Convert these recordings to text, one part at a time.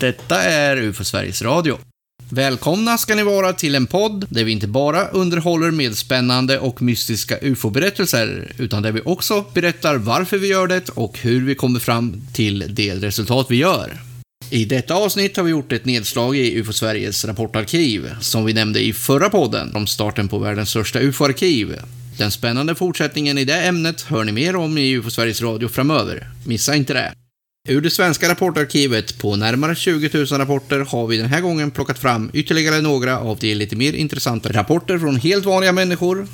Detta är UFO Sveriges Radio. Välkomna ska ni vara till en podd där vi inte bara underhåller med spännande och mystiska UFO-berättelser, utan där vi också berättar varför vi gör det och hur vi kommer fram till det resultat vi gör. I detta avsnitt har vi gjort ett nedslag i UFO Sveriges rapportarkiv, som vi nämnde i förra podden om starten på världens största UFO-arkiv. Den spännande fortsättningen i det ämnet hör ni mer om i UFO Sveriges Radio framöver. Missa inte det. Ur det svenska rapportarkivet på närmare 20 000 rapporter har vi den här gången plockat fram ytterligare några av de lite mer intressanta rapporter från helt vanliga människor,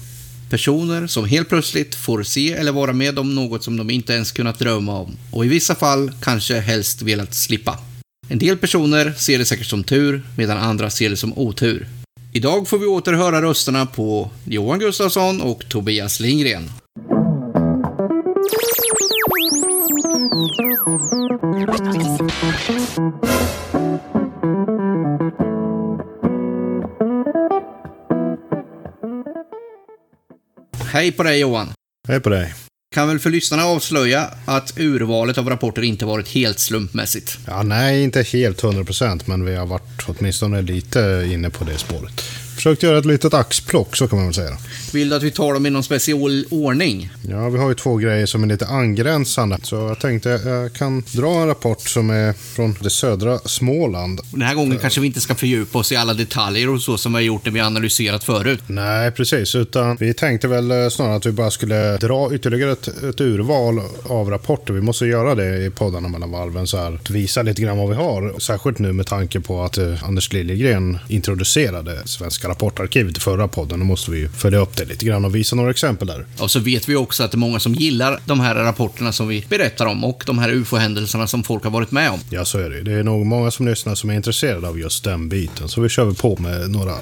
personer som helt plötsligt får se eller vara med om något som de inte ens kunnat drömma om och i vissa fall kanske helst velat slippa. En del personer ser det säkert som tur, medan andra ser det som otur. Idag får vi åter höra rösterna på Johan Gustafsson och Tobias Lindgren. Hej på dig Johan. Hej på dig. Kan väl för lyssnarna avslöja att urvalet av rapporter inte varit helt slumpmässigt. Ja, nej, inte helt 100% men vi har varit åtminstone lite inne på det spåret. Försökt göra ett litet axplock, så kan man väl säga. Vill du att vi tar dem i någon speciell ordning? Ja, vi har ju två grejer som är lite angränsande. Så jag tänkte jag kan dra en rapport som är från det södra Småland. Den här gången kanske vi inte ska fördjupa oss i alla detaljer och så som vi har gjort när vi analyserat förut. Nej, precis. Utan vi tänkte väl eh, snarare att vi bara skulle dra ytterligare ett, ett urval av rapporter. Vi måste göra det i poddarna mellan varven så här. Att visa lite grann vad vi har. Särskilt nu med tanke på att eh, Anders Liljegren introducerade Svenska rapportarkivet i förra podden. Då måste vi ju följa upp det lite grann och visa några exempel där. Och så vet vi också att det är många som gillar de här rapporterna som vi berättar om och de här UFO-händelserna som folk har varit med om. Ja, så är det. Det är nog många som lyssnar som är intresserade av just den biten. Så vi kör väl på med några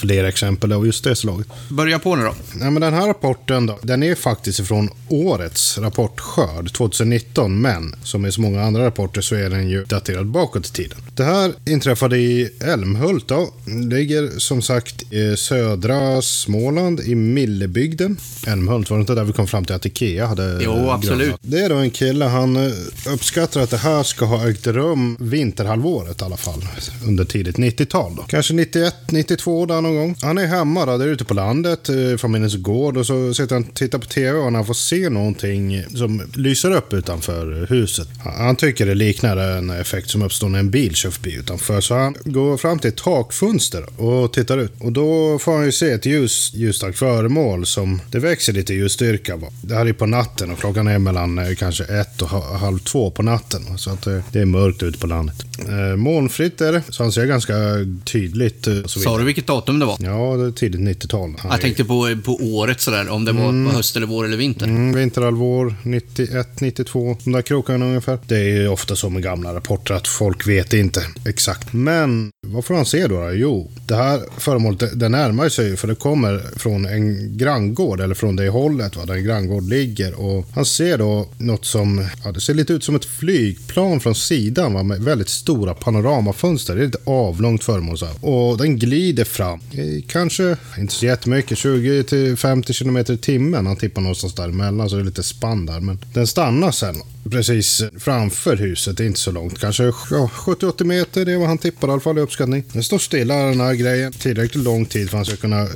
fler exempel av just det slaget. Börja på nu då. Ja, men den här rapporten då, den är faktiskt ifrån årets rapportskörd 2019, men som i så många andra rapporter så är den ju daterad bakåt i tiden. Det här inträffade i Älmhult då. Ligger som sagt i södra Småland i Millebygden. Älmhult, var det inte där vi kom fram till att Ikea hade Jo, absolut. grundat? Det är då en kille, han eh, uppskattar att det här ska ha ägt rum vinterhalvåret i alla fall. Under tidigt 90-tal då. Kanske 91, 92 där någon gång. Han är hemma då, där ute på landet, eh, familjens gård och så sitter han och tittar på TV och han får se någonting som lyser upp utanför huset. Han tycker det liknar en effekt som uppstår när en bil kör förbi utanför. Så han går fram till ett takfönster och tittar ut. Och då får han ju se ett ljus, ljusstarkt föremål som det växer lite ljusstyrka. va. Det här är på natten och klockan är mellan eh, kanske ett och ha- halv två på natten. Så att det, det är mörkt ute på landet. Eh, molnfritt är det, så han ser ganska tydligt. eh, Sa du vilket datum det var? Ja, det är tidigt 90-tal. Han Jag är- tänkte på, på året sådär, om det var på höst eller vår eller vinter. Mm, vinterhalvår, 91, 92, de där krokarna ungefär. Det är ju ofta så med gamla rapporter att folk vet inte exakt. Men vad får han se då? då? Jo, det här föremålet sånt, det närmar sig ju för det kommer från en granngård eller från det hållet va, där en granngård ligger. Och han ser då något som, ja, det ser lite ut som ett flygplan från sidan va, med väldigt stora panoramafönster. Det är ett avlångt föremål så här. Och den glider fram, kanske inte så jättemycket, 20 till 50 kilometer i timmen. Han tippar någonstans däremellan så det är lite spann där. Men den stannar sen precis framför huset, det är inte så långt. Kanske ja, 70-80 meter, det är vad han tippar i alla fall i uppskattning. Den står stilla den här grejen tillräckligt lång tid för att han ska kunna eh,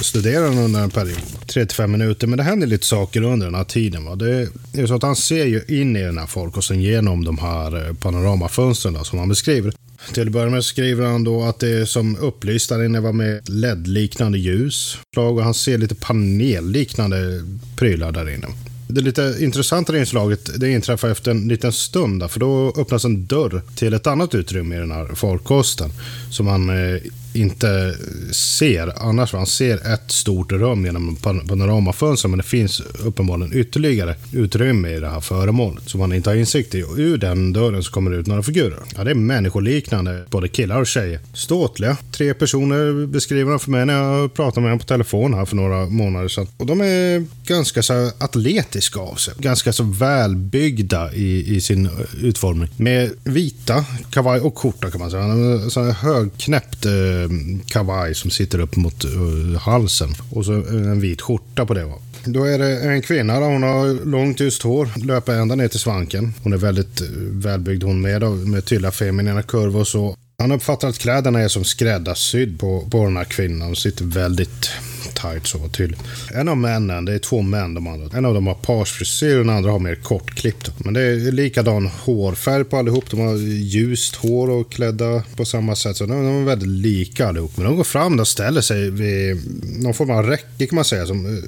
studera den under en period. 35 minuter, men det händer lite saker under den här tiden. Va? Det är så att han ser ju in i den här folkosten genom de här eh, panoramafönstren då, som han beskriver. Till att börja med skriver han då att det är som upplyst där inne var med LED-liknande ljus. Och han ser lite panelliknande prylar där inne. Det lite intressantare inslaget det inträffar efter en liten stund. Där, för då öppnas en dörr till ett annat utrymme i den här farkosten. Som man eh, inte ser annars. Han ser ett stort rum genom panoramafönstret panoramafönster. Men det finns uppenbarligen ytterligare utrymme i det här föremålet. Som han inte har insikt i. Och ur den dörren så kommer det ut några figurer. Ja, det är människoliknande. Både killar och tjejer. Ståtliga. Tre personer beskriver de för mig när jag pratade med dem på telefon här för några månader sedan. Och de är ganska så här atletiska av sig. Ganska så välbyggda i, i sin utformning. Med vita kavaj och skjorta kan man säga. En sån här högknäppt eh, Eh, kavaj som sitter upp mot eh, halsen. Och så en vit skjorta på det. Va? Då är det en kvinna, då, hon har långt ljust hår, löper ända ner till svanken. Hon är väldigt eh, välbyggd hon med, då, med tydliga feminina kurvor och så. Han uppfattar att kläderna är som skräddarsydd på, på den här kvinnan. Hon sitter väldigt tight så tydligt. En av männen, det är två män de andra. En av dem har parsfrisyr och den andra har mer kortklippt. Men det är likadan hårfärg på allihop. De har ljust hår och klädda på samma sätt. Så de är väldigt lika allihop. Men de går fram och ställer sig vid någon form av räcke kan man säga. Som eh,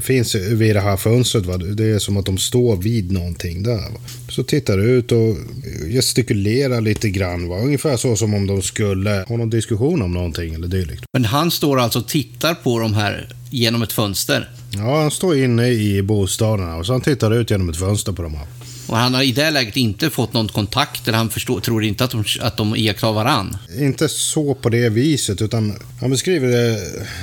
finns vid det här fönstret. Va? Det är som att de står vid någonting där. Va? Så tittar ut och gestikulerar lite grann. Va? Ungefär så som om de skulle ha någon diskussion om någonting eller dylikt. Men han står alltså och tittar på de här genom ett fönster? Ja, han står inne i bostaden och så han tittar ut genom ett fönster på de här. Och han har i det läget inte fått någon kontakt, eller han förstår, tror inte att de, att de iakttar varann? Inte så på det viset, utan han beskriver det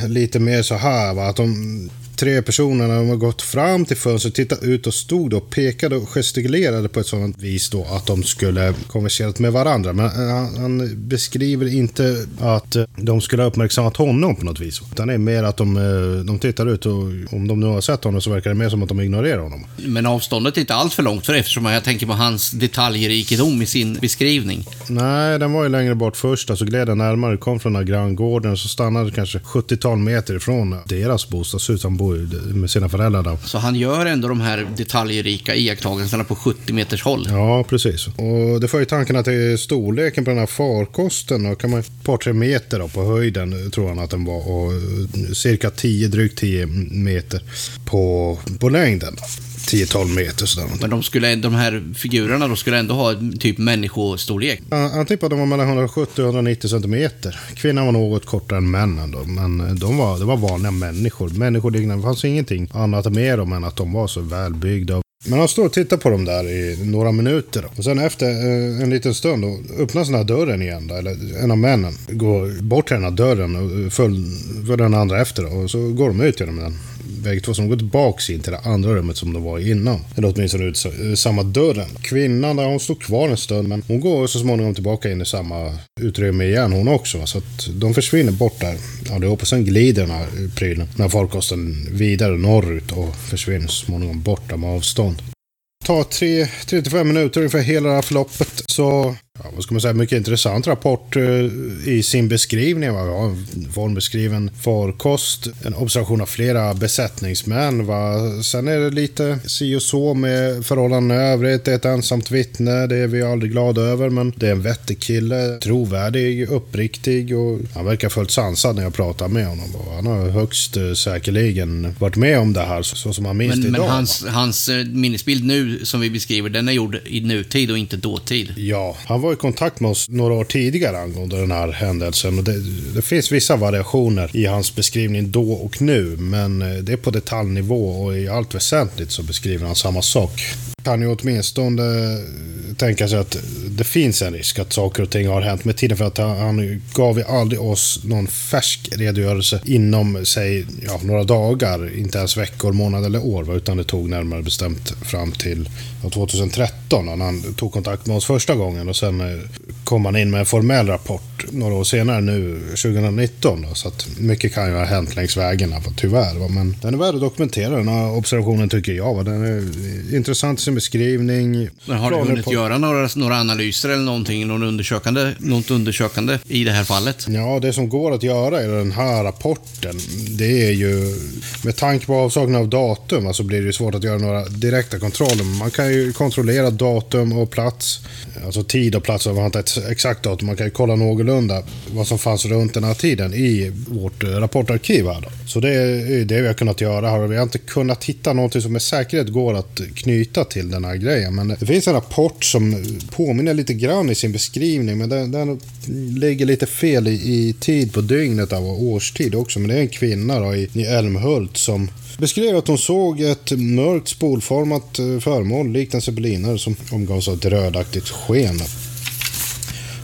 lite mer så här, va? att de tre personerna de har gått fram till fönstret, tittat ut och stod då och pekade och gestikulerade på ett sådant vis då att de skulle konverserat med varandra. Men han, han beskriver inte att de skulle ha uppmärksammat honom på något vis. Utan det är mer att de, de tittar ut och om de nu har sett honom så verkar det mer som att de ignorerar honom. Men avståndet är inte allt för långt för eftersom jag tänker på hans detaljrikedom i sin beskrivning. Nej, den var ju längre bort först, alltså gled den närmare, kom från den här granngården så stannade kanske 70-tal meter ifrån deras bostadshus. Han bor med sina föräldrar. Då. Så han gör ändå de här detaljrika iakttagelserna på 70 meters håll? Ja, precis. Och det får ju tanken att det är storleken på den här farkosten. Då kan man ett par, tre meter då, på höjden tror han att den var. Och cirka 10, drygt 10 meter på, på längden. 10-12 meter sådär. Men de, skulle, de här figurerna då skulle ändå ha typ människostorlek? Han tippade att de var mellan 170 och 190 centimeter. Kvinnan var något kortare än männen då, men de var, det var vanliga människor. Människoliknande. Det fanns ingenting annat med dem än att de var så välbyggda. Men han står och tittar på dem där i några minuter. Då. Och sen efter en liten stund då öppnas den här dörren igen. Då, eller en av männen går bort till den här dörren och följer den andra efter. Då, och så går de ut genom den väg två som går tillbaka in till det andra rummet som de var i innan. Eller åtminstone ut samma dörren. Kvinnan där hon står kvar en stund men hon går så småningom tillbaka in i samma utrymme igen hon också. Så att de försvinner bort där allihop och sen glider den här prylen, den här farkosten vidare norrut och försvinner så småningom borta med avstånd tar 35 minuter ungefär hela det här förloppet. Så ja, vad ska man säga, mycket intressant rapport eh, i sin beskrivning. Va? En formbeskriven farkost, en observation av flera besättningsmän. Va? Sen är det lite si och så med förhållanden i övrigt. Det är ett ensamt vittne, det är vi aldrig glada över, men det är en vettig kille. Trovärdig, uppriktig och han verkar fullt sansad när jag pratar med honom. Och han har högst eh, säkerligen varit med om det här så som han minns men, idag. Men hans, hans eh, minnesbild nu, som vi beskriver, den är gjord i nutid och inte dåtid. Ja, han var i kontakt med oss några år tidigare angående den här händelsen. Och det, det, finns vissa variationer i hans beskrivning då och nu, men eh, det är på detaljnivå och i allt väsentligt så beskriver han samma sak. Kan ju åtminstone eh, tänka sig att det finns en risk att saker och ting har hänt med tiden för att han gav ju aldrig oss någon färsk redogörelse inom, säg, ja, några dagar, inte ens veckor, månader eller år, utan det tog närmare bestämt fram till 2013 när han tog kontakt med oss första gången och sen eh, kom han in med en formell rapport några år senare nu, 2019. Då, så att mycket kan ju ha hänt längs vägen, tyvärr. Men den är värd att dokumentera den här observationen tycker jag. Den är eh, intressant beskrivning. Men har du hunnit på... göra några, några analyser eller någonting, någon undersökande, något undersökande i det här fallet? Ja, det som går att göra i den här rapporten, det är ju med tanke på avsaknad av datum, alltså blir det svårt att göra några direkta kontroller. Man kan ju kontrollera datum och plats, alltså tid och plats. Man har inte ett exakt datum, man kan ju kolla någorlunda vad som fanns runt den här tiden i vårt rapportarkiv. Här då. Så det är det vi har kunnat göra här. Vi har inte kunnat hitta någonting som med säkerhet går att knyta till den här grejen. Men det finns en rapport som påminner lite grann i sin beskrivning, men den, den ligger lite fel i, i, tid på dygnet av årstid också. Men det är en kvinna då, i, i Älmhult som beskrev att hon såg ett mörkt spolformat eh, föremål likt en zeppelinare som omgavs av ett rödaktigt sken.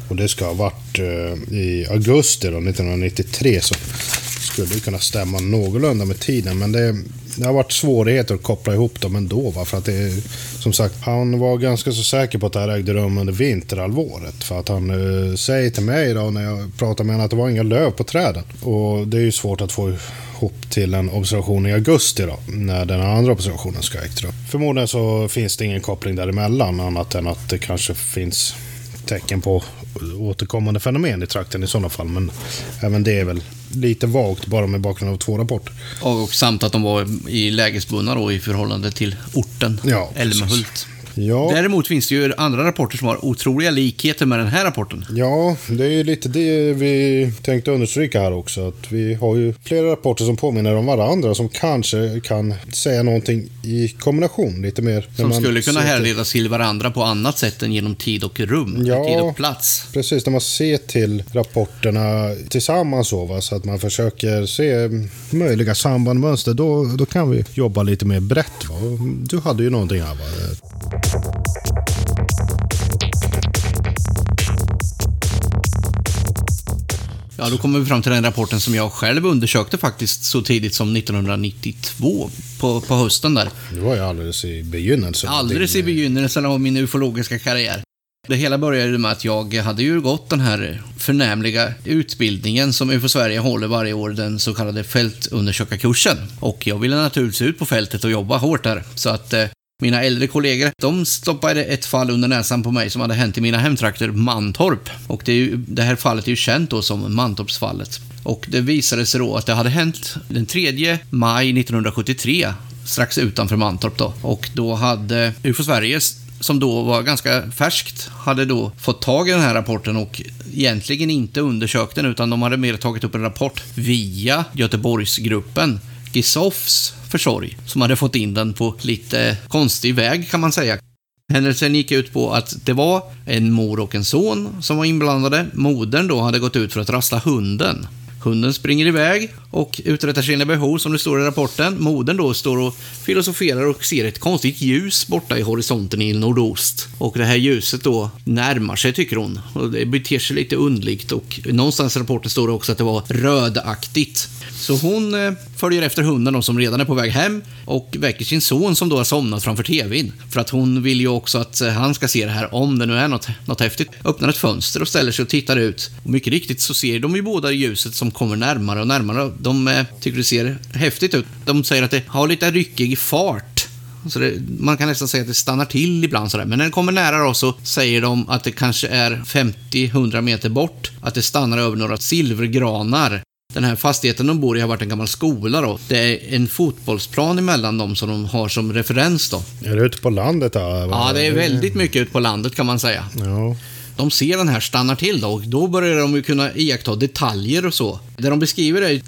Och det ska ha varit eh, i augusti då, 1993 så skulle kunna stämma någorlunda med tiden. Men det, det har varit svårigheter att koppla ihop dem ändå. Va? För att det, som sagt, han var ganska så säker på att det här ägde rum under vinterhalvåret. För att han eh, säger till mig då när jag pratar med honom att det var inga löv på träden. Och det är ju svårt att få ihop till en observation i augusti då, när den andra observationen ska ha ägt rum. Förmodligen så finns det ingen koppling däremellan annat än att det kanske finns tecken på återkommande fenomen i trakten i sådana fall. Men även det är väl lite vagt bara med bakgrund av två rapporter. Och samt att de var i lägesbundna då i förhållande till orten, Ja. Älmhult. Ja, Däremot finns det ju andra rapporter som har otroliga likheter med den här rapporten. ja, det är ju lite det vi tänkte understryka här också. Att vi har ju flera rapporter som påminner om varandra som kanske kan säga någonting i kombination lite mer. Som skulle kunna härledas till varandra på annat sätt än genom tid och rum, Ja. tid och plats. Precis, när man ser till rapporterna tillsammans så, va, så att man försöker se möjliga sambandmönster, då, då kan vi jobba lite mer brett. Va? Du hade ju någonting här va? Ja, då kommer vi fram till den rapporten som jag själv undersökte faktiskt så tidigt som 1992 på, på hösten där. Det var ju alldeles i begynnelsen. Alldeles i Din- begynnelsen av min ufologiska karriär. Det hela började med att jag hade ju gått den här förnämliga utbildningen som UFO Sverige håller varje år, den så kallade fältundersökarkursen. Och jag ville naturligtvis ut på fältet och jobba hårt där. Så att eh, mina äldre kollegor, de stoppade ett fall under näsan på mig som hade hänt i mina hemtrakter Mantorp. Och det, är ju, det här fallet är ju känt då som Mantorpsfallet. Och det visade sig då att det hade hänt den 3 maj 1973 strax utanför Mantorp då. Och då hade UFO Sverige, som då var ganska färskt, hade då fått tag i den här rapporten och egentligen inte undersökt den utan de hade mer tagit upp en rapport via Göteborgsgruppen Gisofs försorg, som hade fått in den på lite konstig väg kan man säga. Händelsen gick ut på att det var en mor och en son som var inblandade. Modern då hade gått ut för att rasta hunden. Hunden springer iväg och uträttar sina behov som det står i rapporten. Modern då står och filosoferar och ser ett konstigt ljus borta i horisonten i nordost. Och det här ljuset då närmar sig tycker hon. Och det beter sig lite undligt och någonstans i rapporten står det också att det var rödaktigt. Så hon eh, följer efter hunden som redan är på väg hem och väcker sin son som då har somnat framför TVn. För att hon vill ju också att eh, han ska se det här om det nu är något, något häftigt. Öppnar ett fönster och ställer sig och tittar ut. Och mycket riktigt så ser de ju båda ljuset som kommer närmare och närmare. De eh, tycker det ser häftigt ut. De säger att det har lite ryckig fart. Så det, man kan nästan säga att det stannar till ibland sådär. Men när det kommer nära då så säger de att det kanske är 50-100 meter bort. Att det stannar över några silvergranar. Den här fastigheten de bor i har varit en gammal skola då. Det är en fotbollsplan emellan dem som de har som referens då. Är det ute på landet där? Ja, det är väldigt mycket ut på landet kan man säga. Ja. De ser den här stannar till då och då börjar de ju kunna iaktta detaljer och så. Det de beskriver är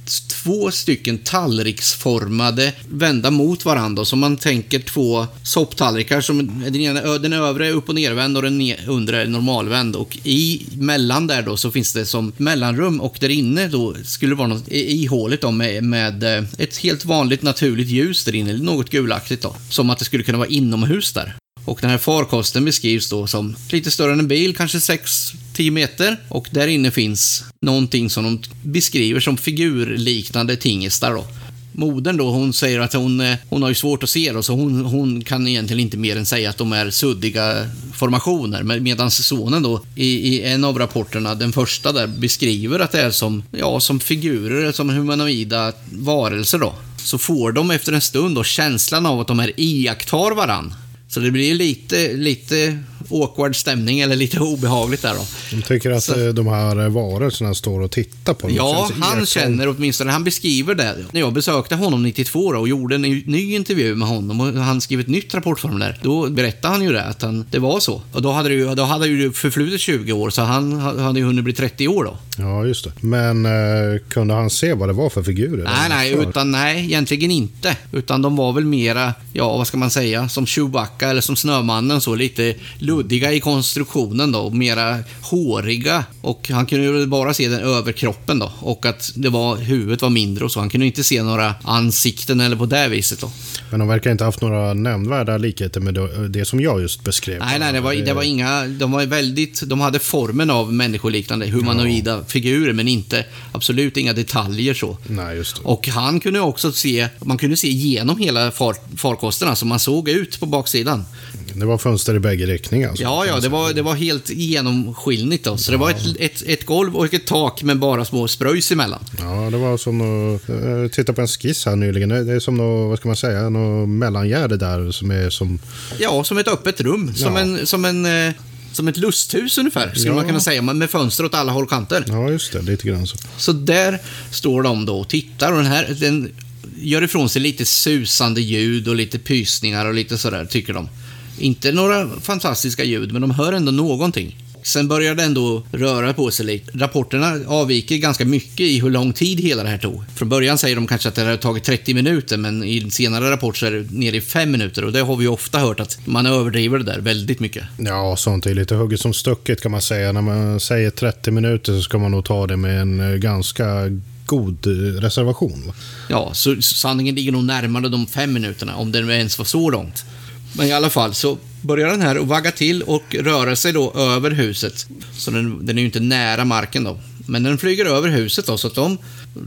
två stycken tallriksformade vända mot varandra. Så man tänker två sopptallrikar som den, ena, den övre är upp och nervänd och den undre är normalvänd. Och i mellan där då så finns det som mellanrum och där inne då skulle det vara något i, i hålet då med, med eh, ett helt vanligt naturligt ljus där inne, något gulaktigt då. Som att det skulle kunna vara inomhus där. Och den här farkosten beskrivs då som lite större än en bil, kanske 6-10 meter. Och där inne finns någonting som de beskriver som figurliknande tingestar då. Modern då, hon säger att hon, eh, hon har ju svårt att se då, så hon, hon kan egentligen inte mer än säga att de är suddiga formationer. Med, medan sonen då, i, i en av rapporterna, den första där, beskriver att det är som, ja, som figurer, som humanoida varelser då. Så får de efter en stund då känslan av att de här iakttar varann. Så det blir lite, lite awkward stämning, eller lite obehagligt där då. De tycker att Så- eh, de här varelserna står och tittar på dem. Ja, han känner åtminstone, han beskriver det. När jag besökte honom 92 då, och gjorde en ny, intervju med honom och han skrev ett nytt rapportformulär, då berättade han ju det, att han, det var så. Och då hade det ju, då hade ju förflutit 20 år, så han ha- hade ju hunnit bli 30 år då. Ja, just det. Men eh, kunde han se vad det var för figurer? Nej, nej, För? utan nej, egentligen inte. Utan de var väl mera, ja, vad ska man säga, som Chewbacca eller som Snömannen så, lite luddiga i konstruktionen då, och mera håriga. Och han kunde ju bara se den överkroppen då. Och att det var, huvudet var mindre och så. Han kunde inte se några ansikten eller på det viset då. Men de verkar inte haft några nämnvärda likheter med det, som jag just beskrev. Nej, nej, det var, det var inga, de var väldigt, de hade formen av människoliknande humanoida figurer, men inte, absolut inga detaljer så. Nej, just det. Och han kunde också se, man kunde se igenom hela far, farkosterna, så man såg ut på baksidan. Det var fönster i bägge riktningar alltså. Ja, ja, det var, det var helt genomskinligt då. Så det var ett, ett, ett golv och ett tak med bara små spröjs emellan. Ja, det var som att eh, titta på en skiss här nyligen. Det är som något, vad ska man säga, något mellangärde där som är som... Ja, som ett öppet rum. Som, Ja. en, som, en, eh, som ett lusthus ungefär, skulle Ja. man kunna säga. men Med fönster åt alla håll och kanter. Ja, just det. Lite grann så. Så där står de då och tittar och den här den gör ifrån sig lite susande ljud och lite pysningar och lite sådär, tycker de. Inte några fantastiska ljud, men de hör ändå någonting. Sen börjar det ändå röra på sig lite. Rapporterna avviker ganska mycket i hur lång tid hela det här tog. Från början säger de kanske att det har tagit 30 minuter, men i en senare rapport så är det nere i 5 minuter och det har vi ofta hört att man överdriver det där väldigt mycket. Ja, sånt är lite hugget som stucket kan man säga. När man säger 30 minuter så ska man nog ta det med en eh, ganska god eh, reservation. va? Ja, så sanningen ligger nog närmare de fem minuterna, om det ens var så långt. Men i alla fall så börjar den här att vagga till och röra sig då över huset. Så den, den är ju inte nära marken då. Men den flyger över huset då, så att de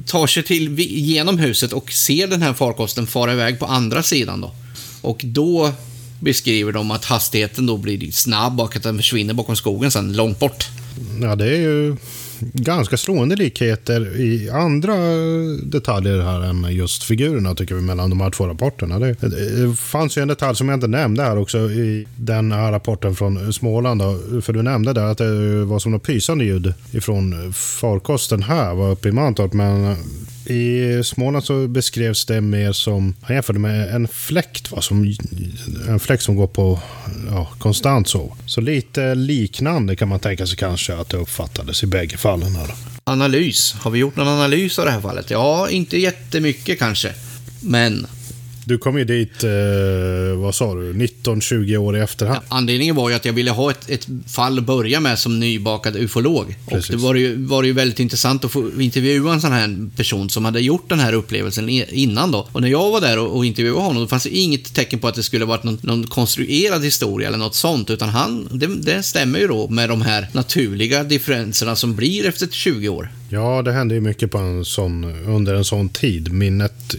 tar sig till, genom huset och ser den här farkosten fara iväg på andra sidan då. Och då beskriver de att hastigheten då blir snabb och att den försvinner bakom skogen sen, långt bort. Ja, det är ju ganska slående likheter i andra detaljer här än just figurerna tycker vi mellan de här två rapporterna. Det, det fanns ju en detalj som jag inte nämnde här också i den här rapporten från Småland. Då, för du nämnde där att det var som något pysande ljud ifrån farkosten här var uppe i Mantorp. Men i Småland så beskrevs det mer som, han jämförde med en fläkt, va? Som, en fläkt som går på ja, konstant så. Så lite liknande kan man tänka sig kanske att det uppfattades i bägge fallen. Här. Analys. Har vi gjort någon analys av det här fallet? Ja, inte jättemycket kanske. Men du kom ju dit, eh, vad sa du, 19-20 år i efterhand. Anledningen var ju att jag ville ha ett, ett fall att börja med som nybakad ufolog. Precis. Och det var ju, var ju väldigt intressant att få intervjua en sån här person som hade gjort den här upplevelsen innan då. Och när jag var där och, och intervjuade honom, då fanns det inget tecken på att det skulle varit någon, någon konstruerad historia eller något sånt, utan han, det, det stämmer ju då med de här naturliga differenserna som blir efter 20 år. Ja, det hände ju mycket på en sån, under en sån tid. Minnet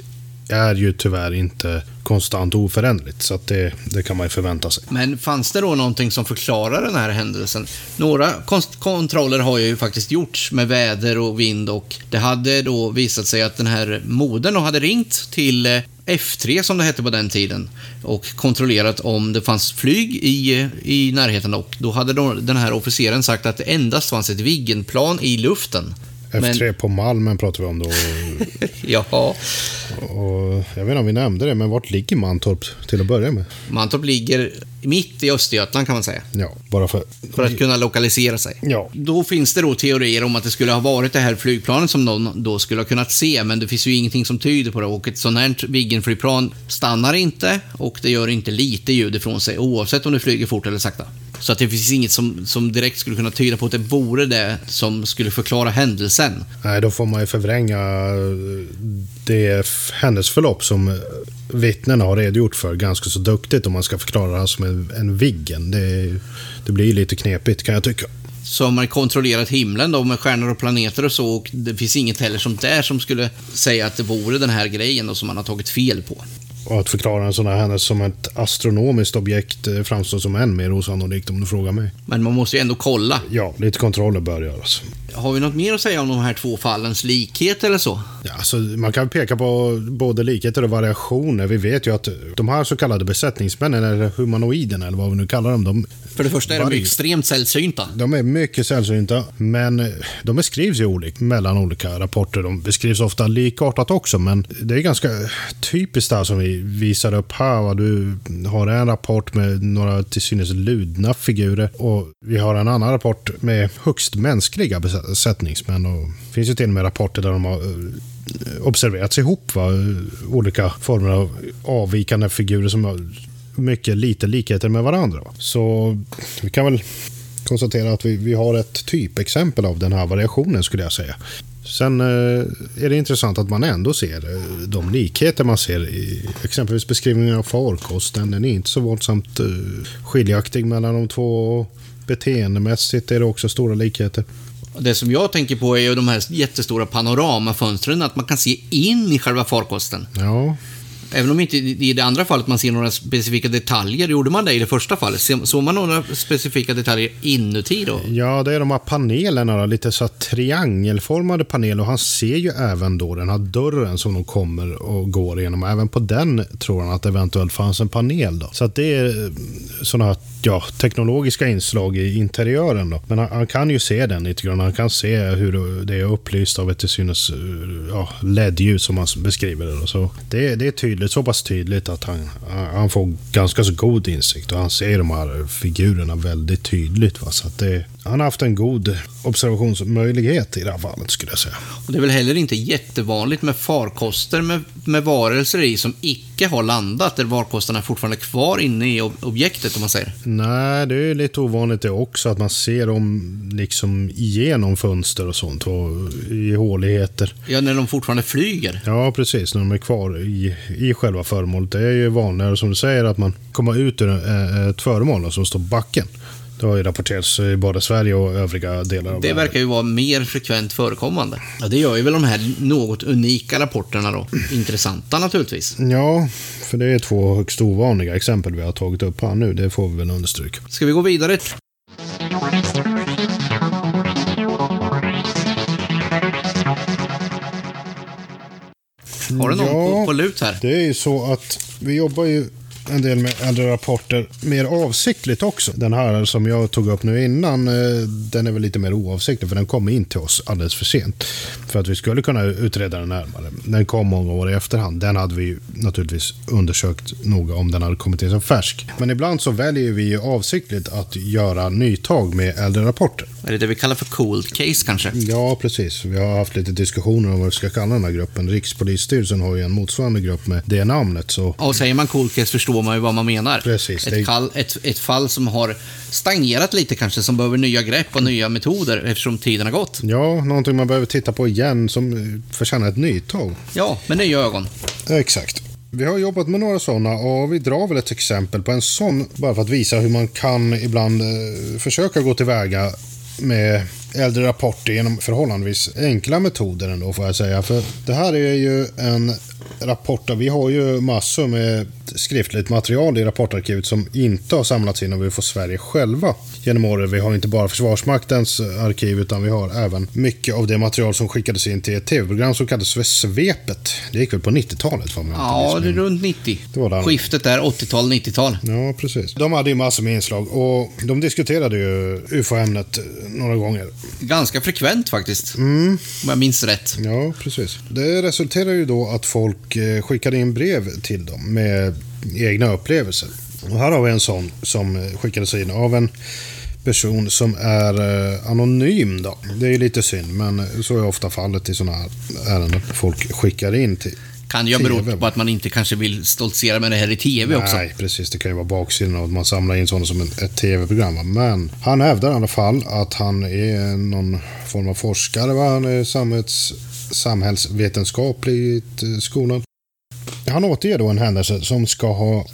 är ju tyvärr inte konstant oföränderligt, så att det, det kan man ju förvänta sig. Men fanns det då någonting som förklarar den här händelsen? Några kontroller har ju faktiskt gjorts med väder och vind och det hade då visat sig att den här modern hade ringt till eh, F3 som det hette på den tiden och kontrollerat om det fanns flyg i, i närheten och då hade då den här officeren sagt att det endast fanns ett Viggenplan i luften. F3 på Malmen pratar vi om då. Men, jaha, Och jag vet inte om vi nämnde det, men vart ligger Mantorp till att börja med? Mantorp ligger mitt i Östergötland kan man säga. Ja, bara för... För att kunna lokalisera sig. Ja. Då finns det då teorier om att det skulle ha varit det här flygplanet som någon då skulle ha kunnat se, men det finns ju ingenting som tyder på det. Och ett sånt här Viggen-flygplan stannar inte och det gör inte lite ljud ifrån sig, oavsett om det flyger fort eller sakta. Så att det finns inget som, som direkt skulle kunna tyda på att det vore det som skulle förklara händelsen. Nej, då får man ju förvränga det händelseförlopp som eh, vittnen har redogjort för ganska så duktigt om man ska förklara det här som en, en Viggen. Det, det blir lite knepigt kan jag tycka. Så har man kontrollerat himlen då med stjärnor och planeter och så och det finns inget heller som där som skulle säga att det vore den här grejen då som man har tagit fel på. Och att förklara en sån här händelse som ett astronomiskt objekt eh, framstår som än mer osannolikt om du frågar mig. Men man måste ju ändå kolla. Ja, lite kontroller bör göras. Har vi något mer att säga om de här två fallens likhet eller så? Ja, alltså, man kan peka på både likheter och variationer. Vi vet ju att de här så kallade besättningsmännen, eller humanoiderna, eller vad vi nu kallar dem, de, För det första är de extremt sällsynta. de är mycket sällsynta. Men de beskrivs ju olika mellan olika rapporter. De beskrivs ofta likartat också, men det är ganska typiskt det här som vi visar upp här. Va? Du har en rapport med några till synes ludna figurer och vi har en annan rapport med högst mänskliga besättningsmän. Och det finns ju till och med rapporter där de har eh, observerats ihop. Va? Olika former av avvikande figurer som har mycket lite likheter med varandra. Va? Så vi kan väl konstatera att vi, vi har ett typexempel av den här variationen skulle jag säga. Sen eh, är det intressant att man ändå ser eh, de likheter man ser i exempelvis beskrivningen av farkosten. Den är inte så våldsamt eh, skiljaktig mellan de två. Beteendemässigt är det också stora likheter. Det som jag tänker på är ju de här jättestora panoramafönstren, att man kan se in i själva farkosten. Ja, Även om inte i det andra fallet man ser några specifika detaljer. Gjorde man det i det första fallet? Såg man några specifika detaljer inuti då? Ja, det är de här panelerna, då, lite så här triangelformade paneler. Och han ser ju även då den här dörren som de kommer och går igenom. Även på den tror han att det eventuellt fanns en panel. Då. Så att det är eh, sådana här ja, teknologiska inslag i interiören. Då. Men han, han kan ju se den lite grann. Han kan se hur det är upplyst av ett till synes ja, LED-ljus som han beskriver det. Då. Så det, det är tydligt, så pass tydligt att han, han får ganska så god insikt. Och han ser de här figurerna väldigt tydligt. Va? Så att det, han har haft en god observationsmöjlighet i det här fallet skulle jag säga. Och det är väl heller inte jättevanligt med farkoster med, med varelser i som icke har landat, där farkosterna är fortfarande kvar inne i ob- objektet om man säger. Nej, det är lite ovanligt det också att man ser dem liksom igenom fönster och sånt och i håligheter. Ja, när de fortfarande flyger. Ja, precis. När de är kvar i, i själva föremålet. Det är ju vanligare som du säger att man kommer ut ur eh, ett föremål som står på backen. Det har ju rapporterats i både Sverige och övriga delar av Det världen. verkar ju vara mer frekvent förekommande. Ja, det gör ju väl de här något unika rapporterna då. Intressanta naturligtvis. Ja, för det är två högst ovanliga exempel vi har tagit upp här nu. Det får vi väl understryka. Ska vi gå vidare? Har du någon Ja. på, på lut här? Det är ju så att vi jobbar ju en del med äldre rapporter mer avsiktligt också. Den här som jag tog upp nu innan, eh, den är väl lite mer oavsiktlig för den kom in till oss alldeles för sent. För att vi skulle kunna utreda den närmare. Den kom många år i efterhand. Den hade vi naturligtvis undersökt noga om den hade kommit in som färsk. Men ibland så väljer vi ju avsiktligt att göra nytag med äldre rapporter. Är det det vi kallar för cold case kanske? Ja, precis. Vi har haft lite diskussioner om vad vi ska kalla den här gruppen. Rikspolisstyrelsen har ju en motsvarande grupp med det namnet. Så Och säger man cold case förstår man ju vad man menar. Precis, det- Ett, kall, ett, ett fall som har stagnerat lite kanske, som behöver nya grepp och nya metoder eftersom tiden har gått. Ja, någonting man behöver titta på igen som eh, förtjänar ett nytag. Ja, med nya ögon. Exakt. Vi har jobbat med några sådana och vi drar väl ett exempel på en sån bara för att visa hur man kan ibland eh, försöka gå tillväga med äldre rapporter genom förhållandevis enkla metoder ändå får jag säga. För det här är ju en rapport, där vi har ju massor med skriftligt material i rapportarkivet som inte har samlats in vi får Sverige själva genom åren. Vi har inte bara Försvarsmaktens arkiv utan vi har även mycket av det material som skickades in till ett tv-program som kallades för Svepet. Det gick väl på 90-talet? För mig, om jag inte Ja, det är runt 90. Det var där. Skiftet där, 80-tal, 90-tal. Ja, precis. De hade ju massor med inslag och de diskuterade ju UFO-ämnet några gånger. Ganska frekvent faktiskt. Mm. Om jag minns rätt. Ja, precis. Det resulterar ju då att folk eh, skickade in brev till dem med egna upplevelser. Och här har vi en sån som skickades in av en person som är eh, anonym. Då. Det är lite synd, men så är ofta fallet i sådana här ärenden. Folk skickar in till Kan ju ha berott på att man inte kanske vill stoltsera med det här i TV också. Nej, precis. Det kan ju vara baksidan av att man samlar in sådana som ett tv-program. Men han hävdar i alla fall att han är någon form av forskare. Va? Han är samhälls, samhällsvetenskapligt eh, skolad. Han återger då en händelse som ska ha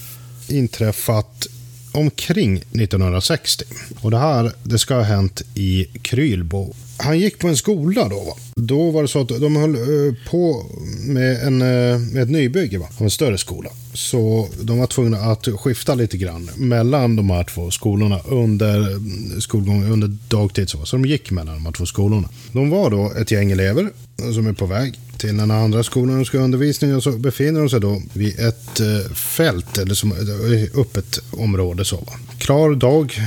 inträffat omkring 1960. Och det här det ska ha hänt i Krylbo. Han gick på en skola då. Va? Då var det så att de höll eh, på med, en, eh, med ett nybygge va? av en större skola. Så de var tvungna att skifta lite grann mellan de här två skolorna under mm, skolgången, under dagtid. Så, så de gick mellan de här två skolorna. De var då ett gäng elever som är på väg till den andra skolan och ska ha undervisning och så befinner de sig då vid ett eh, fält eller som öppet område. Så, va? Klar dag.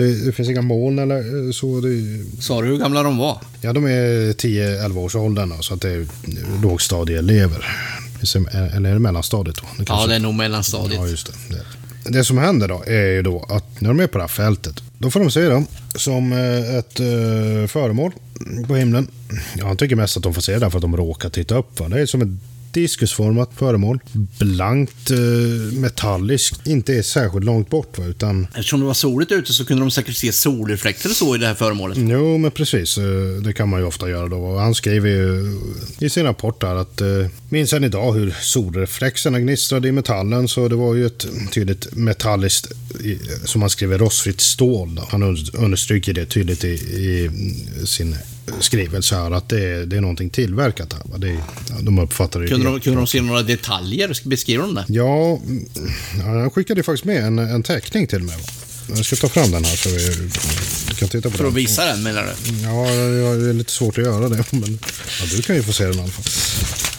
Det, det finns inga moln eller eh, så. Det, Sa du hur gamla de var? ja, de är 10-11 års åldern så att det är lågstadieelever. Eller är det mellanstadiet då? Det Ja, kanske- det är nog mellanstadiet. Ja, just det. det. Det som händer då är ju då att när de är på det här fältet, då får de se dem som eh, ett eh, föremål på himlen. Ja, han tycker mest att de får se det för att de råkar titta upp. Va? Det är som ett diskusformat föremål. Blankt, eh, metalliskt, inte är särskilt långt bort. Va? Utan, Eftersom det var soligt ute så kunde de säkert se solreflekter och så i det här föremålet. jo, men precis. eh, Det kan man ju ofta göra då. Han skriver ju i sin rapport där att eh, minns än idag hur solreflexerna gnistrade i metallen. Så det var ju ett tydligt metalliskt, som han skriver, rostfritt stål. Då. Han under- understryker det tydligt i, i sin skrivelse här att det är, det är någonting tillverkat här. va. Det, är- de uppfattar det Kunde de, kunde de se några detaljer? Beskriver de det? Ja, mm, han skickade ju faktiskt med en, en teckning till mig. Va? Jag ska ta fram den här så vi, kan titta på För den. att visa den menar du? Ja, det är lite svårt att göra det. Men ja, du kan ju få se den i alla fall.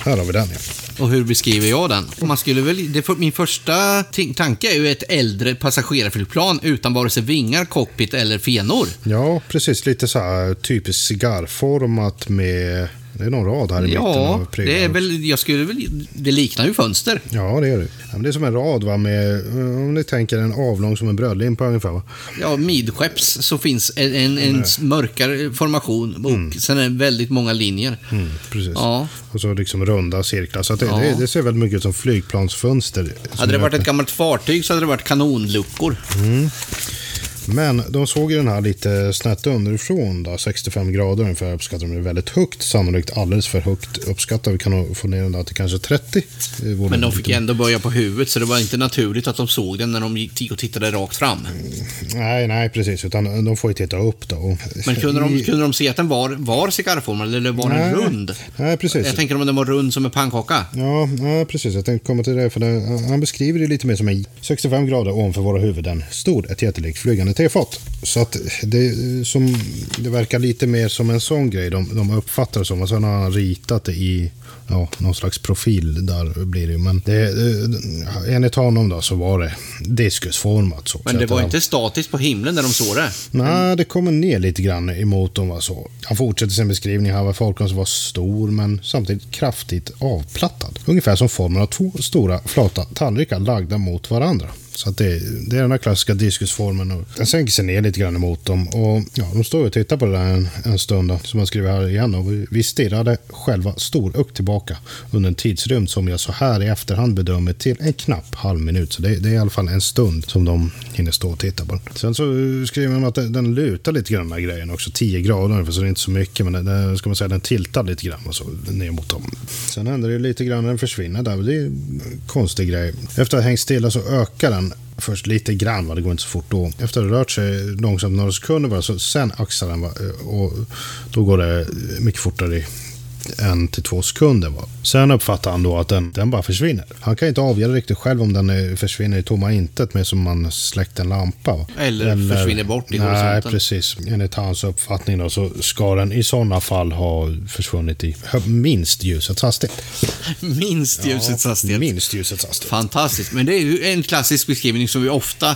Här har vi den ja. Och hur beskriver jag den? Man skulle väl, det, för- min första tanke är ju ett äldre passagerarflygplan utan vare sig vingar, cockpit eller fenor. Ja, precis. Lite så här typiskt cigarrformat med... Det är någon rad här i mitten. Ja, av prylar. det är väl, jag skulle väl, det liknar ju fönster. Ja, det är det. Ja, det är som en rad va, med, om ni tänker en avlång som en brödlimpa ungefär va. Ja, midskepps så finns en, en, en mörkare formation och sen är det väldigt många linjer. Mm, precis. Ja. Och så liksom runda cirklar. Så det, Ja. det, det ser väldigt mycket ut som flygplansfönster. som Hade det varit ett gammalt fartyg så hade det varit kanonluckor. Men de såg ju den här lite snett underifrån, då, 65 grader ungefär, uppskattar de det väldigt högt. Sannolikt alldeles för högt uppskattat. Vi kan nog få ner den där till kanske 30. Det vore Men de lite- fick ändå börja på huvudet så det var inte naturligt att de såg den när de gick och tittade rakt fram. Nej, nej, precis. Utan de får ju titta upp då. Men kunde de, kunde de se att den var, var cigarrformad eller var den Nej. rund? Nej, precis. Jag tänker om den var rund som en pannkaka. Ja, ja, precis. Jag tänkte komma till det. För det, han beskriver det lite mer som en 65 grader ovanför våra huvuden stod ett jättelikt flygande tefat. Så att det, som, det verkar lite mer som en sån grej de, de uppfattar det som. Och sen har han ritat det i ja, någon slags profil där blir det. Men det, det, enligt honom då så var det diskusformat. Så. Men det var han- inte statiskt på himlen när de såg det. Nej, det kommer ner lite grann emot dem. Var så. Han fortsätter sin beskrivning här. var som var stor men samtidigt kraftigt avplattad. Ungefär som formen av två stora flata tallrikar lagda mot varandra. Så att det, det är den här klassiska diskusformen. Och den sänker sig ner lite grann emot dem. Och ja, de står och tittar på det där en, en stund. Då, som man skriver här igen. Och vi, vi stirrade själva storögt tillbaka under en tidsrymd som jag så här i efterhand bedömer till en knapp halv minut. Så det, det är i alla fall en stund som de hinner stå och titta på. Sen så skriver man att den, den lutar lite grann den här grejen också. 10 grader för så det är inte så mycket. Men den, ska man säga, den tiltar lite grann och så, ner mot dem. Sen händer det lite grann när den försvinner där. Det är en konstig grej. Efter att ha hängt stilla så ökar den först lite grann, va? det går inte så fort då. Efter att ha rört sig långsamt några sekunder bara, så sen axlar den va? Eh, och då går det mycket fortare i en till två sekunder. Sen uppfattar han då att den, den bara försvinner. Han kan inte avgöra riktigt själv om den eh, försvinner i tomma intet med som man släckt en lampa. Va? Eller försvinner bort i Nej, horisonten. precis. Enligt hans uppfattning då, så ska den i sådana fall ha försvunnit i minst ljusets hastighet. Minst ljusets hastighet. Minst ljusets hastighet. Fantastiskt. Men det är ju en klassisk beskrivning som vi ofta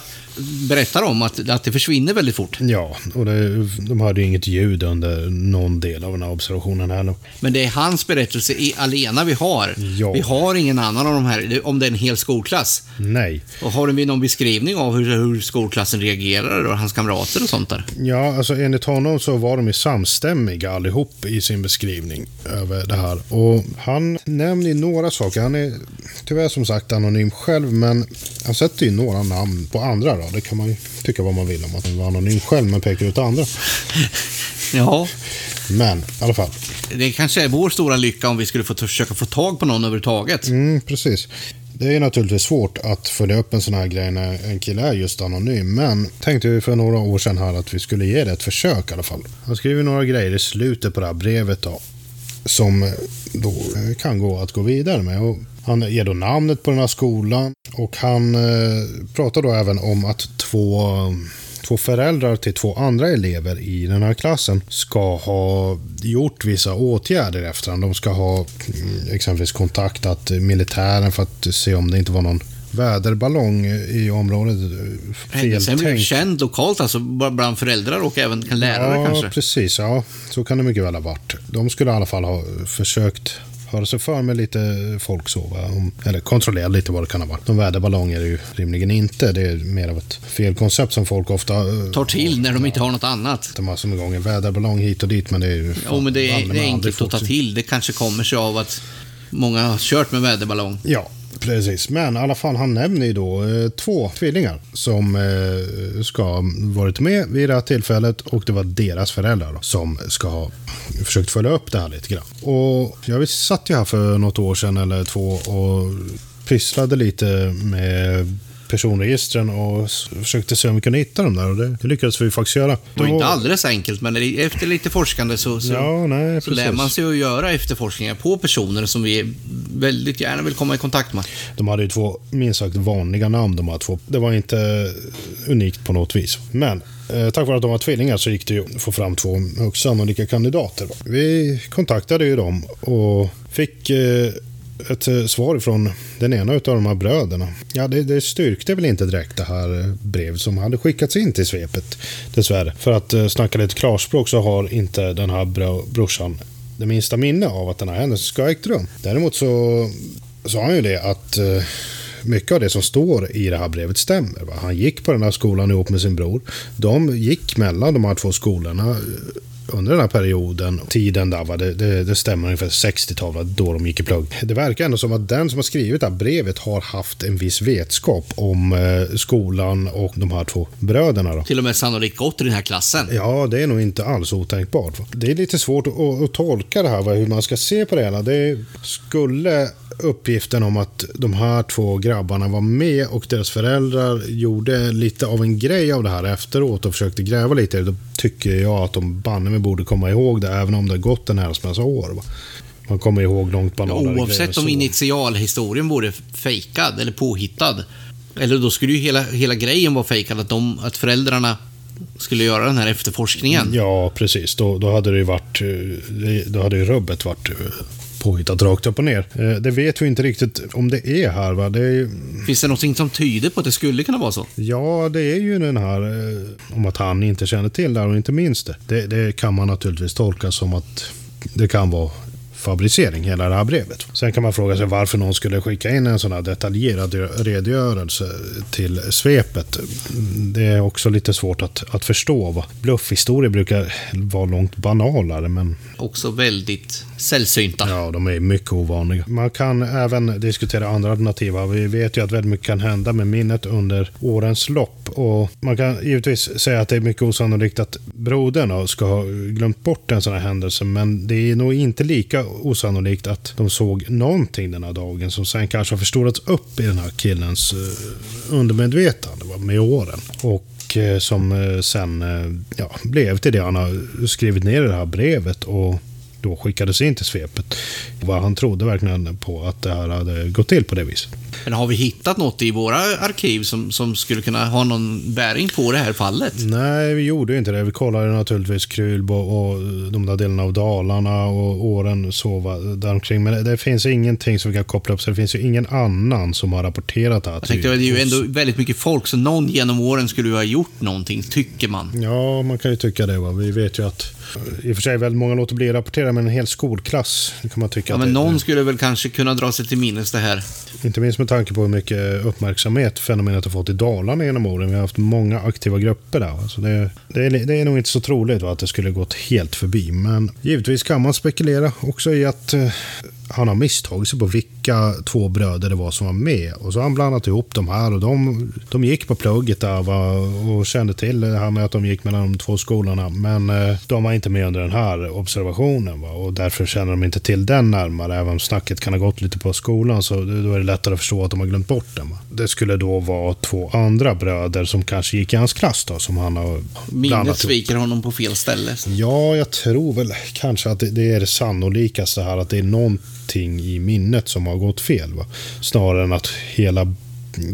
berättar om, att, att det försvinner väldigt fort. Ja, och det, de hörde ju inget ljud under någon del av den här observationen heller. Men det är hans berättelse i alena vi har. Ja. Vi har ingen annan av de här, om det är en hel skolklass. Nej. Och har vi någon beskrivning av hur, hur skolklassen reagerar och hans kamrater och sånt där? Ja, alltså enligt honom så var de ju samstämmiga allihop i sin beskrivning över det här. Och han nämner ju några saker. Han är tyvärr som sagt anonym själv, men han sätter ju några namn på andra då. Det kan man ju tycka vad man vill om att han var anonym själv, men pekar ut andra. Ja, Men i alla fall. det kanske är vår stora lycka om vi skulle få försöka få tag på någon överhuvudtaget. Mm, precis. Det är naturligtvis svårt att följa upp en sån här grej när en kille är just anonym. Men tänkte vi för några år sedan här att vi skulle ge det ett försök i alla fall. Han skriver några grejer i slutet på det här brevet då. Som då kan gå att gå vidare med. Och han ger då namnet på den här skolan. Och han eh, pratar då även om att två Två föräldrar till två andra elever i den här klassen ska ha gjort vissa åtgärder efter han. De ska ha mm, exempelvis kontaktat militären för att se om det inte var någon väderballong i området. Händelsen blev Feltänkt. känd lokalt, alltså bland föräldrar och även lärare ja, kanske. precis. Ja, så kan det mycket väl ha varit. De skulle i alla fall ha försökt höra sig för med lite folk så. Va? Om- Eller kontrollera lite vad det kan ha varit. De väderballonger är ju rimligen inte. Det är mer av ett felkoncept som folk ofta eh, Tar till när de inte har något annat. De har som igång en väderballong hit och dit men det är ju... Jo, men det är, det är enkelt att ta till. Det kanske kommer sig av att många har kört med väderballong. Ja, precis. Men i alla fall, han nämner ju då eh, två tvillingar som eh, ska ha varit med vid det här tillfället och det var deras föräldrar då, som ska ha försökt följa upp det här lite grann. Och jag satt ju här för något år sedan eller två och pysslade lite med personregistren och försökte se om vi kunde hitta dem där och det, det lyckades vi faktiskt göra. Det var inte alldeles enkelt, men efter lite forskande så, så, Ja, nej, så lär man sig att göra efterforskningar på personer som vi väldigt gärna vill komma i kontakt med. De hade ju två minst sagt vanliga namn de här två. Det var inte unikt på något vis. Men eh, tack vare att de var tvillingar så gick det ju att få fram två högst sannolika kandidater. Vi kontaktade ju dem och fick eh, ett eh, svar från den ena av de här bröderna. Ja, det, det styrkte väl inte direkt det här eh, brevet som hade skickats in till svepet, dessvärre. För att eh, snacka lite klarspråk så har inte den här bro, brorsan det minsta minne av att den här händelsen ska ha ägt rum. Däremot så sa han ju det att mycket av det som står i det här brevet stämmer. Va? Han gick på den här skolan ihop med sin bror. De gick mellan de här två skolorna under den här perioden, tiden där, va? Det, det, det stämmer ungefär 60-talet då de gick i plugg. Det verkar ändå som att den som har skrivit det här brevet har haft en viss vetskap om eh, skolan och de här två bröderna. Då. Till och med sannolikt gått i den här klassen. Ja, det är nog inte alls otänkbart. va. Det är lite svårt att, att tolka det här, va, hur man ska se på det hela. Det skulle uppgiften om att de här två grabbarna var med och deras föräldrar gjorde lite av en grej av det här efteråt och försökte gräva lite då tycker jag att de banne mig borde komma ihåg det, även om det har gått en herrans massa år. Va. Man kommer ihåg långt banalare grejer Oavsett om initialhistorien vore fejkad eller påhittad. Eller då skulle ju hela, hela grejen vara fejkad, att, de, att föräldrarna skulle göra den här efterforskningen. Ja, precis. Då, då hade det ju varit... eh, Då hade ju rubbet varit eh, påhittat rakt upp och ner. Eh, Det vet vi inte riktigt om det är här. Va? Det är, Finns det någonting som tyder på att det skulle kunna vara så? ja, det är ju den här eh, om att han inte känner till det här och inte minns det. det. Det kan man naturligtvis tolka som att det kan vara fabricering, hela det här brevet. Sen kan man fråga sig varför någon skulle skicka in en sån här detaljerad redogörelse till svepet. Det är också lite svårt att, att förstå. Bluffhistorier brukar vara långt banalare, men Också väldigt sällsynta. Ja, de är mycket ovanliga. Man kan även diskutera andra alternativ. va. Vi vet ju att väldigt mycket kan hända med minnet under årens lopp. Och man kan givetvis säga att det är mycket osannolikt att brodern ska ha glömt bort en sån här händelse. Men det är nog inte lika osannolikt att de såg någonting den här dagen som sen kanske har förstorats upp i den här killens eh, undermedvetande med åren. Och eh, som eh, sen ja, blev till det han har skrivit ner i det här brevet. och då skickades in till svepet. Vad han trodde verkligen på att det här hade gått till på det viset. Men har vi hittat något i våra arkiv som, som skulle kunna ha någon bäring på det här fallet? Nej, vi gjorde inte det. Vi kollade naturligtvis Krylbo och de där delarna av Dalarna och åren så va, däromkring. Men det, det finns ingenting som vi kan koppla upp. Så det finns ju ingen annan som har rapporterat det här. Jag tänkte, det är ju ändå väldigt mycket folk, så någon genom åren skulle ju ha gjort någonting, tycker man. Ja, man kan ju tycka det. Va? Vi vet ju att i och för sig väldigt många låter bli att rapportera, men en hel skolklass kan man tycka Ja, men någon skulle väl kanske kunna dra sig till minnes det här. Inte minst med tanke på hur mycket uppmärksamhet fenomenet har fått i Dalarna genom åren. Vi har haft många aktiva grupper där. Alltså det, det, är, det är nog inte så troligt va, att det skulle gått helt förbi. Men givetvis kan man spekulera också i att eh, han har misstagit sig på vilka två bröder det var som var med. Och så har han blandat ihop de här och de, de gick på plugget där va, och kände till det här med att de gick mellan de två skolorna. Men eh, de var inte med under den här observationen va, och därför känner de inte till den närmare. Även om snacket kan ha gått lite på skolan så då är det lättare att förstå att de har glömt bort den. Va. Det skulle då vara två andra bröder som kanske gick i hans klass då, som han har blandat Minnet sviker honom på fel ställe. Ja, jag tror väl kanske att det, det är det sannolikaste här, att det är någonting i minnet som har gått fel. Va? Snarare än att hela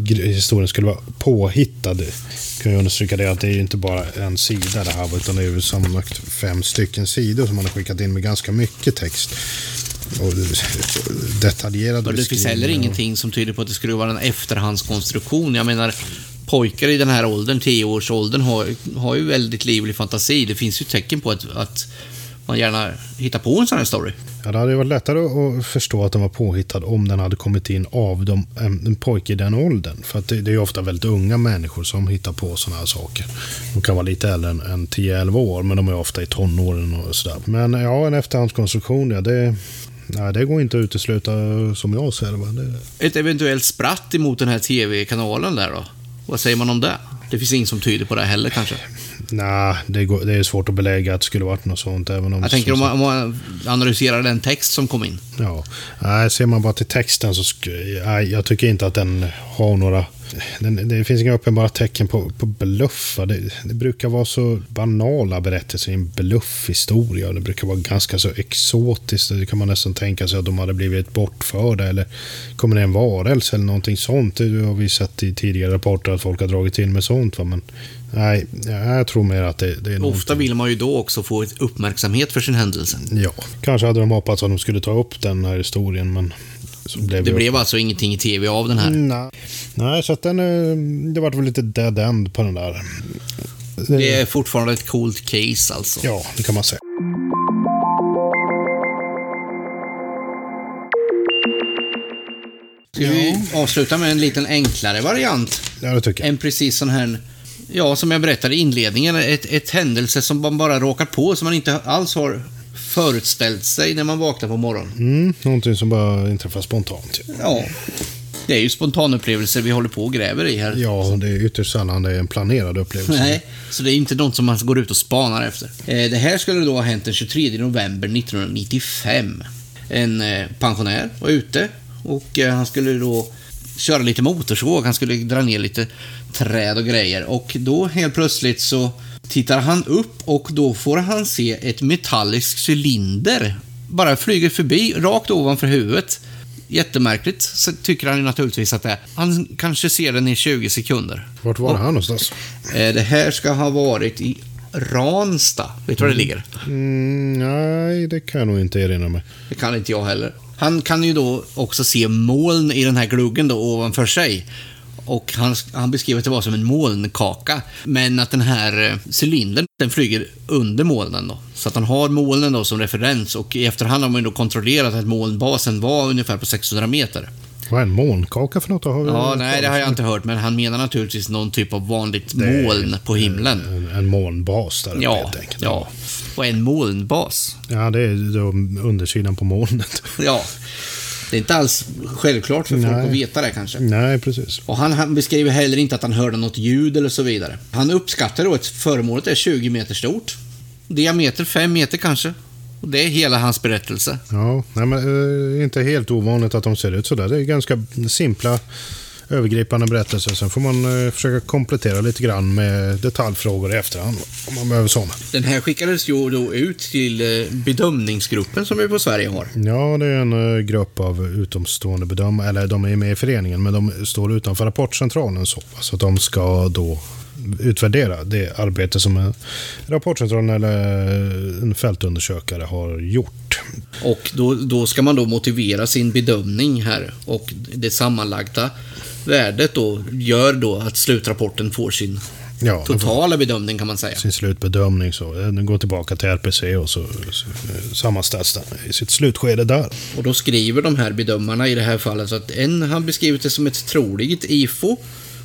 historien skulle vara påhittad. Kan jag understryka det att det är ju inte bara en sida det här, utan det är ju sammanlagt fem stycken sidor som man har skickat in med ganska mycket text. Och detaljerade Och det finns heller ingenting som tyder på att det skulle vara en efterhandskonstruktion. Jag menar, pojkar i den här åldern, 10-årsåldern, har, har ju väldigt livlig fantasi. Det finns ju tecken på att, att man gärna hittar på en sån här story. Ja, det hade varit lättare att förstå att den var påhittad om den hade kommit in av de, en, pojke i den åldern. För att det, det är ofta väldigt unga människor som hittar på sådana här saker. De kan vara lite äldre än, än 10-11 år, men de är ofta i tonåren och sådär. Men ja, en efterhandskonstruktion, ja, det, nej, det går inte att utesluta som jag ser det. Ett eventuellt spratt emot den här TV-kanalen där då? Vad säger man om det? Det finns ingen som tyder på det heller kanske. Nej, det, går, det är svårt att belägga att det skulle varit något sånt. Även om Jag tänker om man, om man analyserar den text som kom in. Ja, nej, ser man bara till texten så sk- nej, jag tycker inte att den har några det, finns inga uppenbara tecken på, på bluff. Det, det brukar vara så banala berättelser i en bluffhistoria. Det brukar vara ganska så exotiskt. Det kan man nästan tänka sig att de hade blivit bortförda eller kommer det en varelse eller någonting sånt. Det har vi sett i tidigare rapporter att folk har dragit in med sånt. Va? Men nej, jag tror mer att det, det är någonting. Ofta vill man ju då också få ett uppmärksamhet för sin händelse. Ja, kanske hade de hoppats att de skulle ta upp den här historien, men blev Det blev alltså ingenting i TV av den här. Nej. Nej, så att den, eh, det vart väl lite dead end på den där. Det är fortfarande ett coolt case alltså. Ja, det kan man säga. Ska vi avsluta med en liten enklare variant? Ja, det tycker jag. En precis sån här, ja, som jag berättade i inledningen, ett, ett händelse som man bara råkar på, som man inte alls har förutställt sig när man vaknar på morgonen. Mm, någonting som bara inträffar spontant. Ja. Det är ju spontanupplevelser vi håller på och gräver i här. Ja, det är ytterst sällan det är en planerad upplevelse. Nej, så det är inte något som man går ut och spanar efter. Eh, Det här skulle då ha hänt den 23 november 1995. En eh, pensionär var ute och eh, han skulle då köra lite motorsåg. Han skulle dra ner lite träd och grejer. Och då helt plötsligt så tittar han upp och då får han se ett metallisk cylinder bara flyger förbi rakt ovanför huvudet. Jättemärkligt, så tycker han ju naturligtvis att det är. Han kanske ser den i 20 sekunder. Vart var det här någonstans? Eh, Det här ska ha varit i Ransta. Vet du var det ligger? Mm, nej, det kan jag nog inte erinra mig. Det kan inte jag heller. Han kan ju då också se moln i den här gluggen då ovanför sig. Och han, han beskriver att det var som en molnkaka. Men att den här eh, cylindern, den flyger under molnen då. Så att han har molnen då som referens och i efterhand har man ju då kontrollerat att molnbasen var ungefär på 600 meter. Vad är en molnkaka för något? Har Ja, nej, det har jag inte hört, men han menar naturligtvis någon typ av vanligt moln på himlen. En, en molnbas där Ja, helt enkelt. ja. Och en molnbas. Ja, det är då undersidan på molnet. Ja. Det är inte alls självklart för folk Nej. att veta det kanske. nej, precis. Och han, han beskriver heller inte att han hörde något ljud eller så vidare. Han uppskattar då att föremålet är 20 meter stort. Diameter 5 meter kanske. Och det är hela hans berättelse. Ja, nej, men eh, inte helt ovanligt att de ser ut sådär. Det är ganska simpla övergripande berättelser. Sen får man eh, försöka komplettera lite grann med detaljfrågor i efterhand. Om man behöver sådana. Den här skickades ju då ut till eh, bedömningsgruppen som vi på Sverige har. Ja, det är en eh, grupp av utomstående bedömare. Eller de är med i föreningen, men de står utanför rapportcentralen. Så, så att de ska då utvärdera det arbete som en rapportcentralen eller en fältundersökare har gjort. Och då, då ska man då motivera sin bedömning här. Och det sammanlagda värdet då gör då att slutrapporten får sin Ja, totala bedömning kan man säga. sin slutbedömning. Så den går tillbaka till RPC och så, så eh, sammanställs den i sitt slutskede där. Och då skriver de här bedömarna i det här fallet så att en har beskrivit det som ett troligt IFO.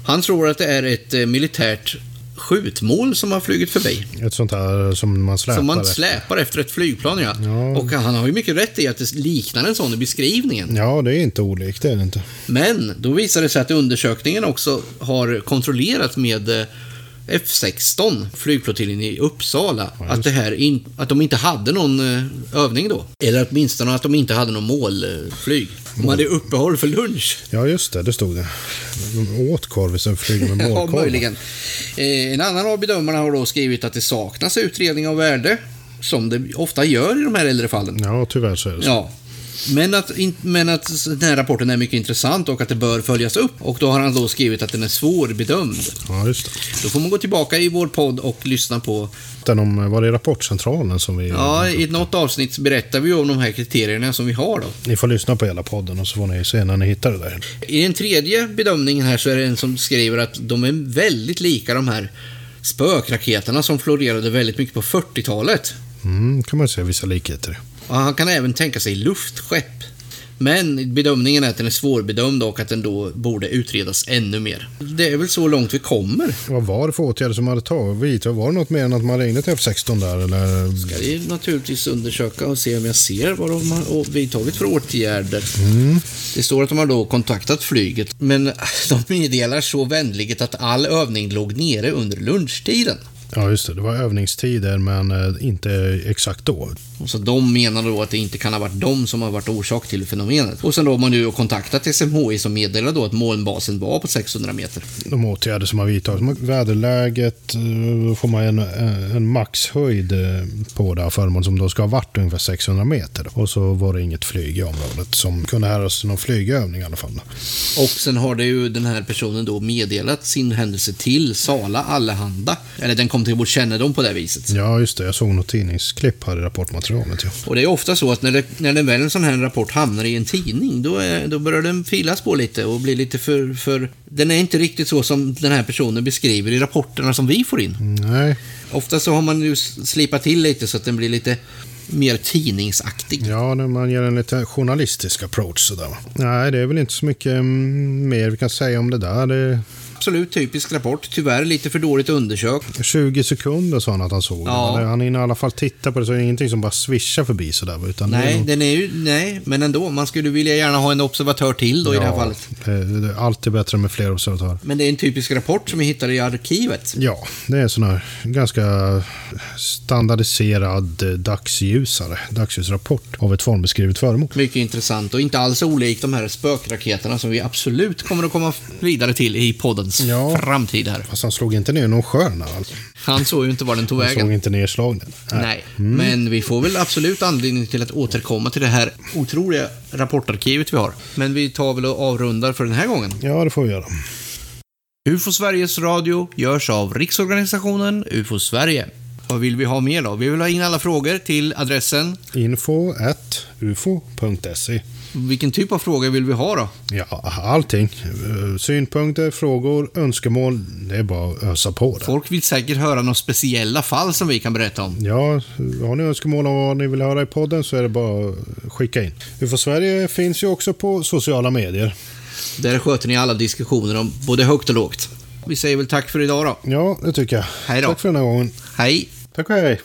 Han tror att det är ett eh, militärt skjutmål som har flugit förbi. Ett sånt här som man släpar. Som man efter. släpar efter ett flygplan, ja. Ja. Och han har ju mycket rätt i att det liknar en sån i beskrivningen. Ja, det är inte olikt, det är det inte. Men då visar det sig att undersökningen också har kontrollerat med eh, F16, flygflottiljen i Uppsala, att, det här in, att de inte hade någon eh, övning då. Eller åtminstone att de inte hade någon målflyg. De hade uppehåll för lunch. Ja, just det, det stod det. De åt korv för att flyga med Ja, målkorv. möjligen. Eh, en annan av bedömarna har då skrivit att det saknas utredning av värde, som det ofta gör i de här äldre fallen. Ja, tyvärr så är det så. Ja. Men att, in, men att den här rapporten är mycket intressant och att det bör följas upp. Och då har han då skrivit att den är svårbedömd. Ja, just det. Då får man gå tillbaka i vår podd och lyssna på... Den om, var det rapportcentralen som vi... Ja, i något avsnitt berättar vi om de här kriterierna som vi har då. Ni får lyssna på hela podden och så får ni se när ni hittar det där. I den tredje bedömningen här så är det en som skriver att de är väldigt lika de här spökraketerna som florerade väldigt mycket på 40-talet. Mm, kan man se vissa likheter. Och han kan även tänka sig luftskepp. Men bedömningen är att den är svårbedömd och att den då borde utredas ännu mer. Det är väl så långt vi kommer. Vad var det för åtgärder som hade tagit? Var det något mer än att man ringde till F16 där eller? Ska vi naturligtvis undersöka och se om jag ser vad de har vidtagit för åtgärder. Det står att de har då kontaktat flyget, men de meddelar så vänligt att all övning låg nere under lunchtiden. Ja, just det. Det var övningstider, men eh, inte exakt då. Och så de menar då att det inte kan ha varit de som har varit orsak till fenomenet. Och sen då har man ju kontaktat SMHI som meddelar då att molnbasen var på 600 meter. De åtgärder som har vidtagits. Väderläget, eh, får man en, en maxhöjd eh, på det här föremålet som då ska ha varit ungefär 600 meter. Och så var det inget flyg i området som kunde härröras till någon flygövning i alla fall. Och sen har det ju den här personen då meddelat sin händelse till Sala Allehanda. Eller den kom till vår kännedom på det viset. Ja, just det. Jag såg något tidningsklipp här i rapportmaterialet. Ja. Och det är ofta så att när, det, när det väl en sån här rapport hamnar i en tidning, då, är, då börjar den filas på lite och blir lite för, för... Den är inte riktigt så som den här personen beskriver i rapporterna som vi får in. Nej, Ofta så har man ju slipat till lite så att den blir lite mer tidningsaktig. ja, när man ger en lite journalistisk approach sådär. Nej, det är väl inte så mycket mm, mer vi kan säga om det där. Det Absolut typisk rapport. Tyvärr lite för dåligt undersökt. 20 sekunder sa han att han såg Ja. Han hinner i alla fall titta på det, så det är ingenting som bara svischar förbi sådär. Utan det är Nej, nog- den är ju... Nej, men ändå. Man skulle vilja gärna ha en observatör till då i det här fallet. Det, är alltid bättre med fler observatörer. Men det är en typisk rapport som vi hittar i arkivet. Ja, det är en sån här ganska standardiserad eh, dagsljusare, dagsljusrapport av ett formbeskrivet föremål. Mycket intressant och inte alls olikt de här spökraketerna som vi absolut kommer att komma vidare till i poddens Ja. framtid här. Fast han slog inte ner någon sjö när han, Han såg ju inte var den tog han såg vägen. inte nedslagen. Nej, men vi får väl absolut anledning till att återkomma till det här otroliga rapportarkivet vi har. Men vi tar väl och avrundar för den här gången. Ja, det får vi göra. UFO Sveriges Radio görs av Riksorganisationen UFO Sverige. Vad vill vi ha mer då? Vi vill ha in alla frågor till adressen. Info at ufo.se. Vilken typ av frågor vill vi ha då? Ja, allting. Synpunkter, frågor, önskemål. Det är bara att ösa på det. Folk vill säkert höra några speciella fall som vi kan berätta om. Ja, har ni önskemål om vad ni vill höra i podden så är det bara att skicka in. UFO Sverige finns ju också på sociala medier. Där sköter ni alla diskussioner om både högt och lågt. Vi säger väl tack för idag då. Ja, det tycker jag. Hej då. Tack för den här gången. Hej! Tack och hej.